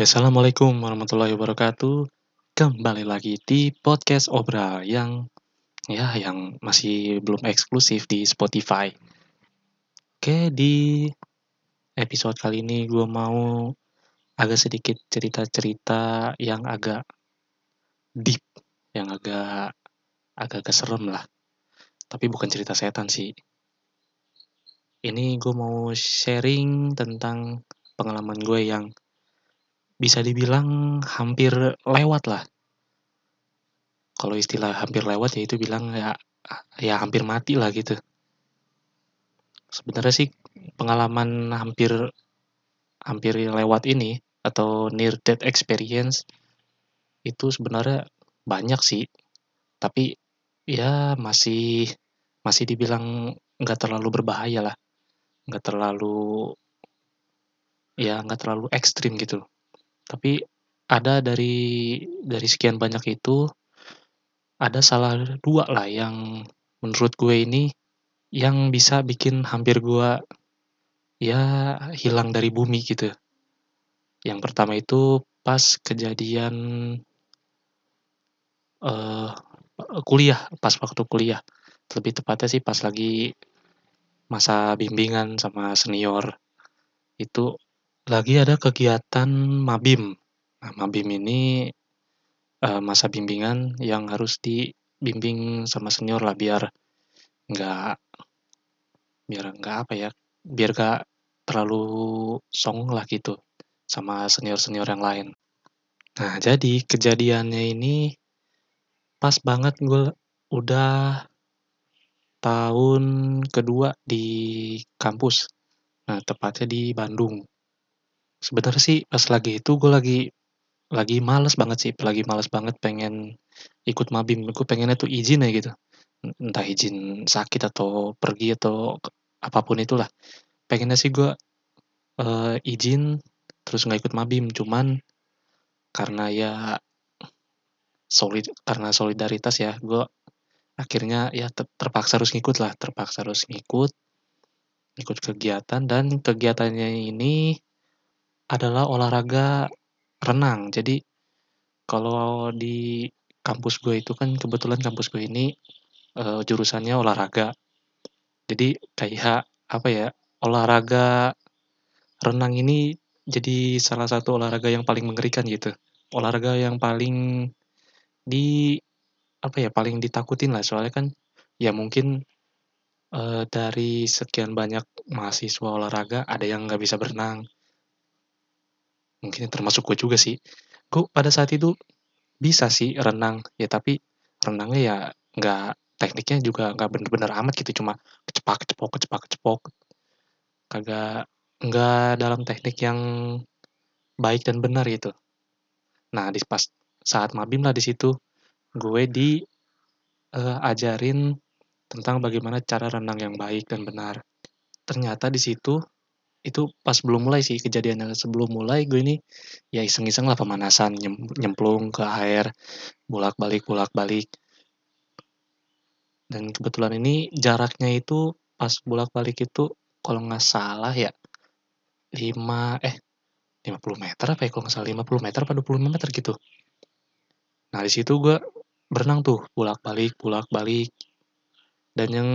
Ya, Assalamualaikum warahmatullahi wabarakatuh. Kembali lagi di podcast Obral yang ya yang masih belum eksklusif di Spotify. Oke, di episode kali ini gue mau agak sedikit cerita-cerita yang agak deep, yang agak agak-agak serem lah. Tapi bukan cerita setan sih. Ini gue mau sharing tentang pengalaman gue yang bisa dibilang hampir lewat lah. Kalau istilah hampir lewat ya itu bilang ya ya hampir mati lah gitu. Sebenarnya sih pengalaman hampir hampir lewat ini atau near death experience itu sebenarnya banyak sih. Tapi ya masih masih dibilang nggak terlalu berbahaya lah. Nggak terlalu ya nggak terlalu ekstrim gitu. Tapi ada dari dari sekian banyak itu ada salah dua lah yang menurut gue ini yang bisa bikin hampir gue ya hilang dari bumi gitu. Yang pertama itu pas kejadian uh, kuliah, pas waktu kuliah. Lebih tepatnya sih pas lagi masa bimbingan sama senior. Itu lagi ada kegiatan mabim. Nah, mabim ini uh, masa bimbingan yang harus dibimbing sama senior lah biar nggak biar nggak apa ya biar nggak terlalu song lah gitu sama senior-senior yang lain. Nah jadi kejadiannya ini pas banget gue udah tahun kedua di kampus. Nah tepatnya di Bandung. Sebenarnya sih pas lagi itu gue lagi lagi males banget sih, lagi males banget pengen ikut mabim. Gue pengennya tuh izin ya gitu. Entah izin sakit atau pergi atau apa pun itulah. Pengennya sih gue uh, izin terus nggak ikut mabim. Cuman karena ya solid karena solidaritas ya, gue akhirnya ya terpaksa harus ngikut lah, terpaksa harus ngikut, ikut kegiatan dan kegiatannya ini adalah olahraga renang. Jadi kalau di kampus gue itu kan kebetulan kampus gue ini uh, jurusannya olahraga. Jadi kayak apa ya olahraga renang ini jadi salah satu olahraga yang paling mengerikan gitu. Olahraga yang paling di apa ya paling ditakutin lah soalnya kan ya mungkin uh, dari sekian banyak mahasiswa olahraga ada yang nggak bisa berenang mungkin termasuk gue juga sih. Gue pada saat itu bisa sih renang ya tapi renangnya ya nggak tekniknya juga nggak bener-bener amat gitu cuma kecepak kecepok kecepak kecepok. Kagak nggak dalam teknik yang baik dan benar gitu. Nah di pas saat mabim lah di situ gue di uh, ajarin tentang bagaimana cara renang yang baik dan benar. Ternyata di situ itu pas belum mulai sih kejadiannya. Sebelum mulai gue ini ya iseng-iseng lah pemanasan nyemplung ke air bolak-balik bolak-balik. Dan kebetulan ini jaraknya itu pas bolak-balik itu kalau nggak salah ya 5 eh 50 meter apa ya kalau nggak salah 50 meter apa 25 meter gitu. Nah di situ gue berenang tuh bolak-balik bolak-balik. Dan yang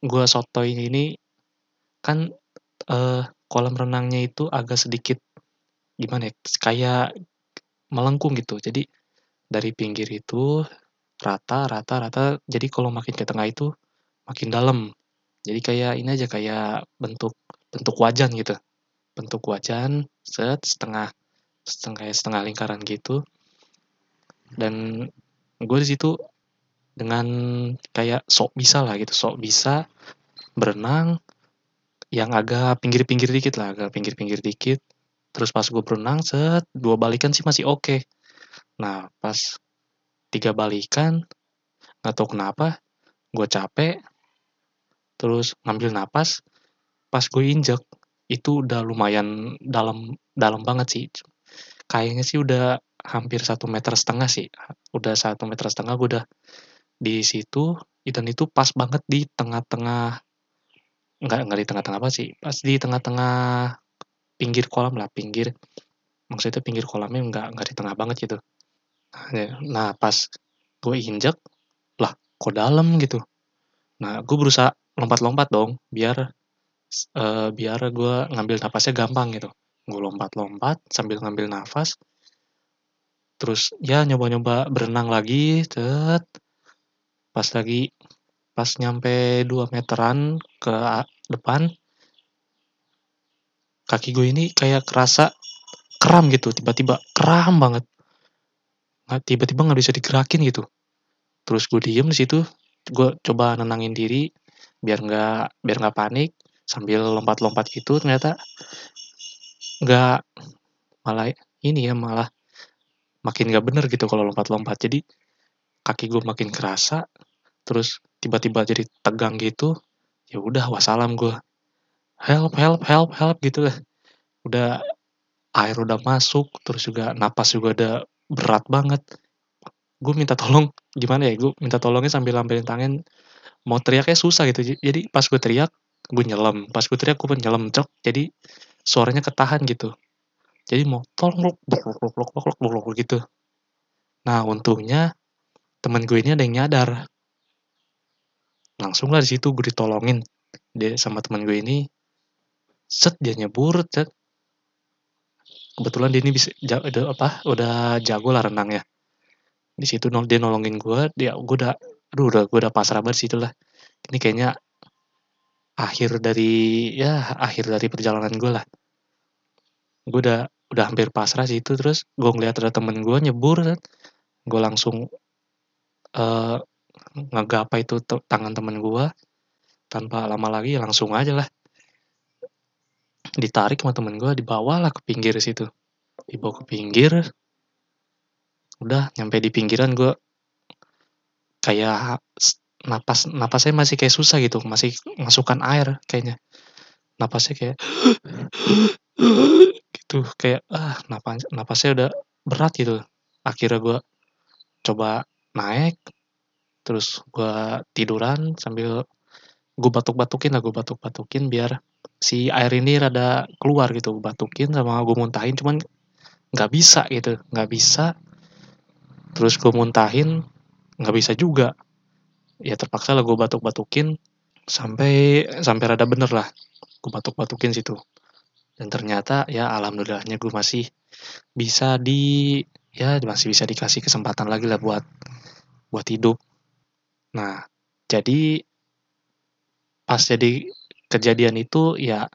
gue sotoy ini kan uh, kolam renangnya itu agak sedikit gimana ya, kayak melengkung gitu. Jadi dari pinggir itu rata, rata, rata. Jadi kalau makin ke tengah itu makin dalam. Jadi kayak ini aja kayak bentuk bentuk wajan gitu. Bentuk wajan set setengah setengah setengah lingkaran gitu. Dan gue di situ dengan kayak sok bisa lah gitu, sok bisa berenang yang agak pinggir-pinggir dikit lah, agak pinggir-pinggir dikit. Terus pas gue berenang, set, dua balikan sih masih oke. Okay. Nah, pas tiga balikan, nggak tahu kenapa, gue capek, terus ngambil napas, pas gue injek, itu udah lumayan dalam dalam banget sih. Kayaknya sih udah hampir satu meter setengah sih. Udah satu meter setengah gue udah di situ, dan itu pas banget di tengah-tengah nggak nggak di tengah-tengah apa sih? Pas di tengah-tengah pinggir kolam lah pinggir. Maksudnya pinggir kolamnya nggak nggak di tengah banget gitu. Nah pas gue injek lah kok dalam gitu. Nah gue berusaha lompat-lompat dong biar uh, biar gue ngambil napasnya gampang gitu. Gue lompat-lompat sambil ngambil nafas terus ya nyoba-nyoba berenang lagi cet. Pas lagi pas nyampe 2 meteran ke depan kaki gue ini kayak kerasa kram gitu tiba-tiba kram banget. Nggak tiba-tiba nggak bisa digerakin gitu. Terus gue diem di situ gue coba nenangin diri biar nggak biar nggak panik sambil lompat-lompat gitu ternyata nggak malah ini ya malah makin nggak bener gitu kalau lompat-lompat. Jadi kaki gue makin kerasa terus tiba-tiba jadi tegang gitu ya udah wassalam gue help help help help gitu lah. Udah air udah masuk terus juga napas juga udah berat banget. Gue minta tolong gimana ya gue minta tolongnya sambil lampirin tangan. Mau teriaknya susah gitu. Jadi pas gue teriak gue nyelam. Pas gue teriak gue nyelam cok. Jadi suaranya ketahan gitu. Jadi mau tolong blok blok blok blok blok blok gitu. Nah untungnya temen gue ini ada yang nyadar langsung lah di situ gue ditolongin. Dia sama teman gue ini set dia nyebur set. Kebetulan dia ini bisa udah apa udah jago lah renang ya di situ dia nolongin gue dia gue udah aduh udah gue udah pasrah banget situ lah. Ini kayaknya akhir dari ya akhir dari perjalanan gue lah. Gue udah udah hampir pasrah situ terus gue ngeliat ada temen gue nyebur gue langsung uh, ngegapa itu tangan temen gue tanpa lama lagi langsung aja lah. Ditarik sama temen gue dibawa lah ke pinggir situ. Dibawa ke pinggir. Udah nyampe di pinggiran gue kayak napas napasnya masih kayak susah gitu masih masukkan air kayaknya. Napasnya kayak gitu kayak ah napas napasnya udah berat gitu. Akhirnya gue coba naik terus gue tiduran sambil gue batuk-batukin lah gue batuk-batukin biar si air ini rada keluar gitu. Batukin sama gue muntahin cuman nggak bisa gitu nggak bisa. Terus gue muntahin nggak bisa juga. Ya terpaksa lah gue batuk-batukin sampai sampai rada bener lah. Gue batuk-batukin situ. Dan ternyata ya alhamdulillahnya gue masih bisa di ya masih bisa dikasih kesempatan lagi lah buat buat hidup nah jadi pas jadi kejadian itu ya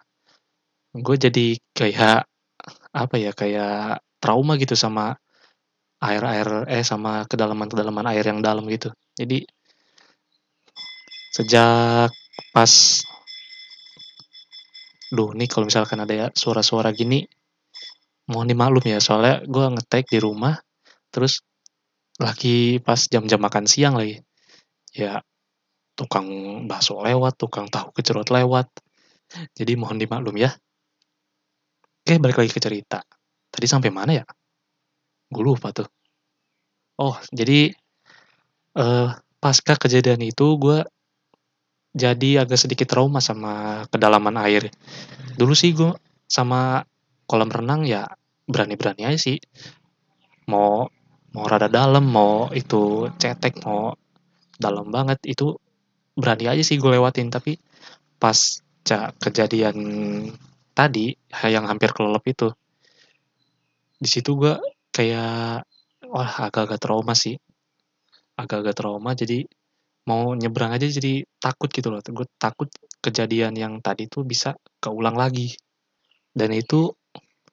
gue jadi kayak apa ya kayak trauma gitu sama air-air eh sama kedalaman-kedalaman air yang dalam gitu. Jadi sejak pas duh nih kalau misalkan ada ya suara-suara gini mohon dimaklum ya soalnya gue ngetek di rumah terus lagi pas jam-jam makan siang lagi ya tukang bakso lewat, tukang tahu kecerut lewat. Jadi mohon dimaklum ya. Oke, balik lagi ke cerita. Tadi sampai mana ya? Gue lupa tuh. Oh, jadi uh, pasca kejadian itu gue jadi agak sedikit trauma sama kedalaman air. Dulu sih gue sama kolam renang ya berani-berani aja sih. Mau mau rada dalam, mau itu cetek, mau dalam banget. Itu berani aja sih gue lewatin tapi pas kejadian tadi yang hampir kelelep itu di situ gue kayak wah agak-agak trauma sih. Agak-agak trauma jadi mau nyebrang aja jadi takut gitu loh. Gue takut kejadian yang tadi tuh bisa keulang lagi. Dan itu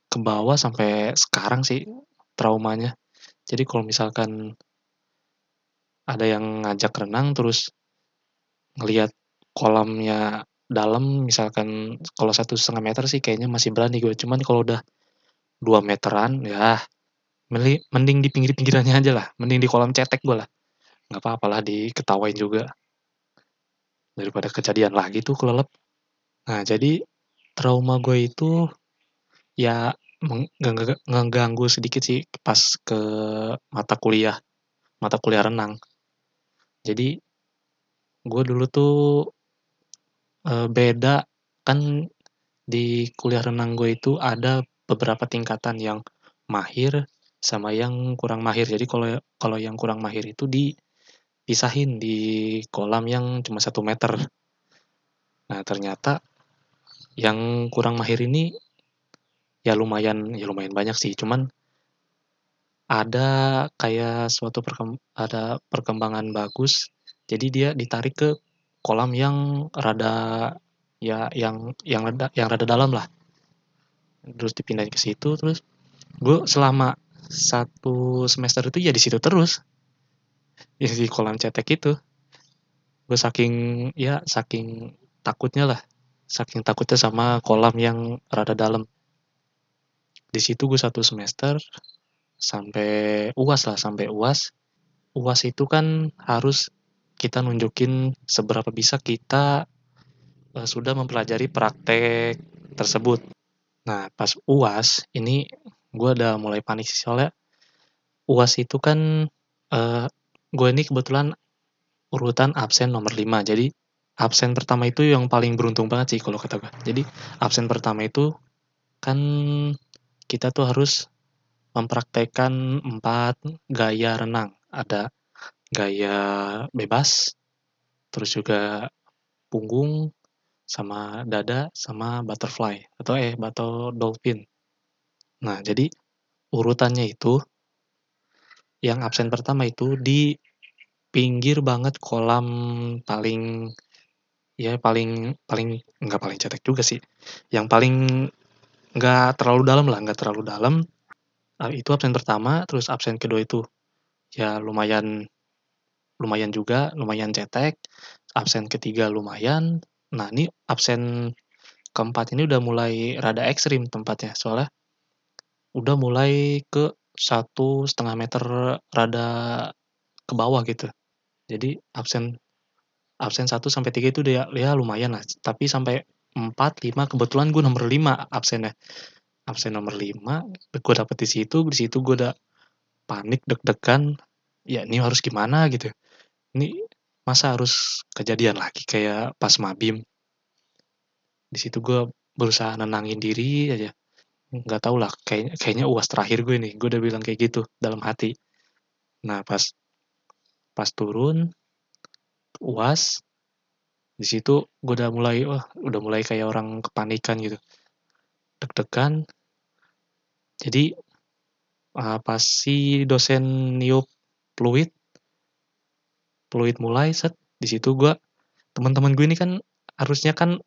ke bawah sampai sekarang sih traumanya. Jadi kalau misalkan ada yang ngajak renang terus ngelihat kolamnya dalam misalkan kalau satu setengah meter sih kayaknya masih berani gue cuman kalau udah dua meteran ya mending di pinggir pinggirannya aja lah. Mending di kolam cetek gue lah. Nggak apa apalah diketawain juga. Daripada kejadian lagi tuh kelelep. Nah jadi trauma gue itu ya mengganggu sedikit sih pas ke mata kuliah. Mata kuliah renang jadi gue dulu tuh uh, beda kan di kuliah renang gue itu ada beberapa tingkatan yang mahir sama yang kurang mahir. Jadi kalau kalau yang kurang mahir itu dipisahin di kolam yang cuma satu meter. Nah, ternyata yang kurang mahir ini ya lumayan ya lumayan banyak sih, cuman ada kayak suatu perkem ada perkembangan bagus, jadi dia ditarik ke kolam yang rada ya yang yang rada yang rada dalam lah. Terus dipindahin ke situ, terus gue selama satu semester itu ya di situ terus. Ya di kolam cetek itu. Gue saking ya saking takutnya lah. Saking takutnya sama kolam yang rada dalam. Di situ gue satu semester sampai UAS lah, sampai UAS. UAS itu kan harus kita nunjukin seberapa bisa kita uh, sudah mempelajari praktek tersebut. Nah, pas UAS ini gue udah mulai panik sih soalnya UAS itu kan uh, gue ini kebetulan urutan absen nomor 5. Jadi absen pertama itu yang paling beruntung banget sih kalau kata gue. Jadi absen pertama itu kan kita tuh harus mempraktekkan empat gaya renang. Ada gaya bebas, terus juga punggung, sama dada, sama butterfly, atau eh, atau dolphin. Nah, jadi urutannya itu, yang absen pertama itu di pinggir banget kolam paling, ya paling, paling, nggak paling cetek juga sih, yang paling nggak terlalu dalam lah, nggak terlalu dalam, uh, itu absen pertama, terus absen kedua itu ya lumayan lumayan juga, lumayan cetek. Absen ketiga lumayan. Nah, ini absen keempat ini udah mulai rada ekstrim tempatnya, soalnya udah mulai ke satu setengah meter rada ke bawah gitu. Jadi absen absen 1 sampai 3 itu dia ya lumayan lah. Tapi sampai 4, 5 kebetulan gue nomor 5 absennya absen nomor 5 gue dapet di situ di situ gue udah panik deg-degan ya ini harus gimana gitu. Ini masa harus kejadian lagi kayak pas mabim. Di situ gue berusaha nenangin diri aja. Nggak tau lah kayaknya kayaknya uas terakhir gue nih gue udah bilang kayak gitu dalam hati. Nah pas pas turun uas di situ gue udah mulai wah udah mulai kayak orang kepanikan gitu. Deg-degan jadi uh, pas si dosen niup fluid, fluid mulai set di situ gue teman-teman gue ini kan harusnya kan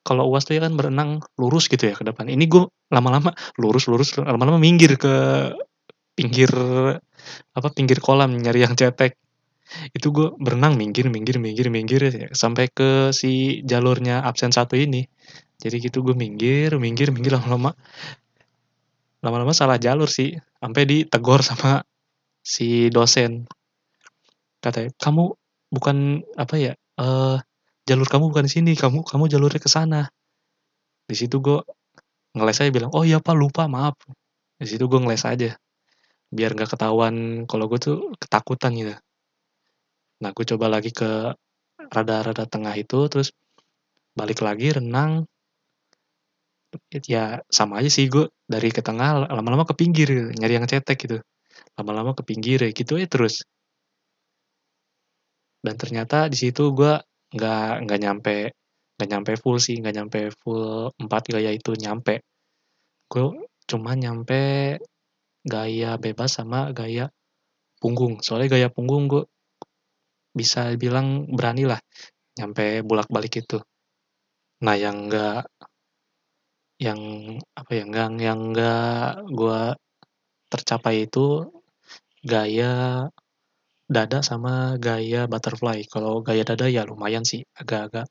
kalau uas tuh ya kan berenang lurus gitu ya ke depan. Ini gue lama-lama lurus lurus lama-lama minggir ke pinggir apa pinggir kolam nyari yang cetek itu gue berenang minggir minggir minggir minggir ya, sampai ke si jalurnya absen satu ini jadi gitu gue minggir minggir minggir lama-lama lama-lama salah jalur sih. Sampai ditegur sama si dosen. Katanya kamu bukan apa ya uh, jalur kamu bukan di sini. Kamu kamu jalurnya ke sana. Di situ gue ngeles aja bilang oh iya pak lupa maaf. Di situ gue ngeles aja. Biar nggak ketahuan kalau gue tuh ketakutan gitu. Nah gue coba lagi ke rada-rada tengah itu terus balik lagi renang ya sama aja sih gue dari ke tengah lama-lama ke pinggir gitu, nyari yang cetek gitu. Lama-lama ke pinggir ya gitu ya terus. Dan ternyata di situ gue nggak nggak nyampe nggak nyampe full sih nggak nyampe full empat gaya itu nyampe. Gue cuma nyampe gaya bebas sama gaya punggung. Soalnya gaya punggung gue bisa bilang berani lah nyampe bolak balik itu. Nah yang enggak yang apa ya yang yang enggak gue tercapai itu gaya dada sama gaya butterfly. Kalau gaya dada ya lumayan sih agak-agak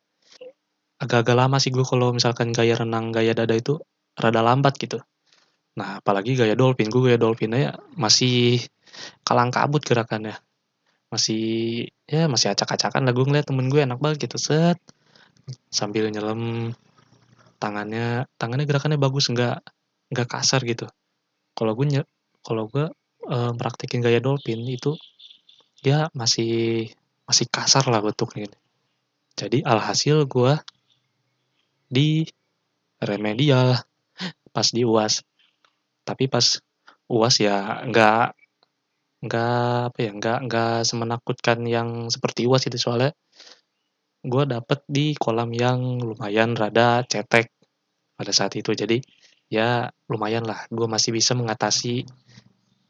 agak-agak lama sih gue kalau misalkan gaya renang gaya dada itu rada lambat gitu. Nah apalagi gaya dolphin gue gaya dolphinnya ya masih kalang kabut gerakannya. Masih ya masih acak-acakan lah gue ngeliat temen gue enak banget gitu set sambil nyelam tangannya tangannya gerakannya bagus nggak nggak kasar gitu. Kalau gue kalau gue e, praktekin gaya dolphin itu ya masih masih kasar lah bentuknya jadi alhasil gue di remedial pas di uas tapi pas UAS ya nggak nggak apa ya, nggak nggak semenakutkan yang seperti UAS itu, soalnya gue dapet di kolam yang lumayan rada cetek pada saat itu. Jadi ya lumayan lah, gue masih bisa mengatasi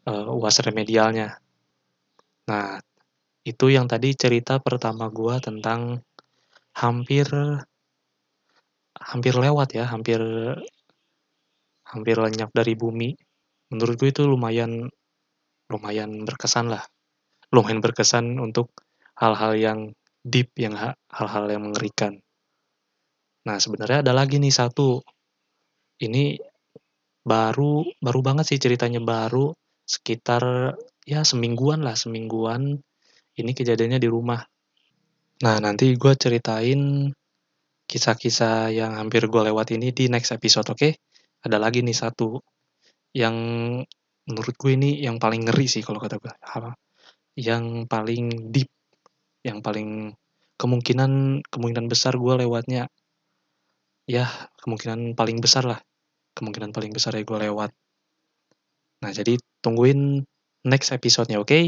uh, UAS remedialnya. Nah, itu yang tadi cerita pertama gue tentang hampir hampir lewat ya, hampir hampir lenyap dari bumi. Menurut gue itu lumayan lumayan berkesan lah. Lumayan berkesan untuk hal-hal yang deep, yang hal-hal yang mengerikan. Nah, sebenarnya ada lagi nih satu. Ini baru baru banget sih ceritanya baru sekitar ya semingguan lah, semingguan. Ini kejadiannya di rumah. Nah, nanti gue ceritain kisah-kisah yang hampir gue lewat ini di next episode, oke? Okay? Ada lagi nih satu yang menurut gue ini yang paling ngeri sih kalau kata gue. Yang paling deep, yang paling kemungkinan kemungkinan besar gue lewatnya ya kemungkinan paling besar lah kemungkinan paling besar ya gue lewat nah jadi tungguin next episode-nya oke okay?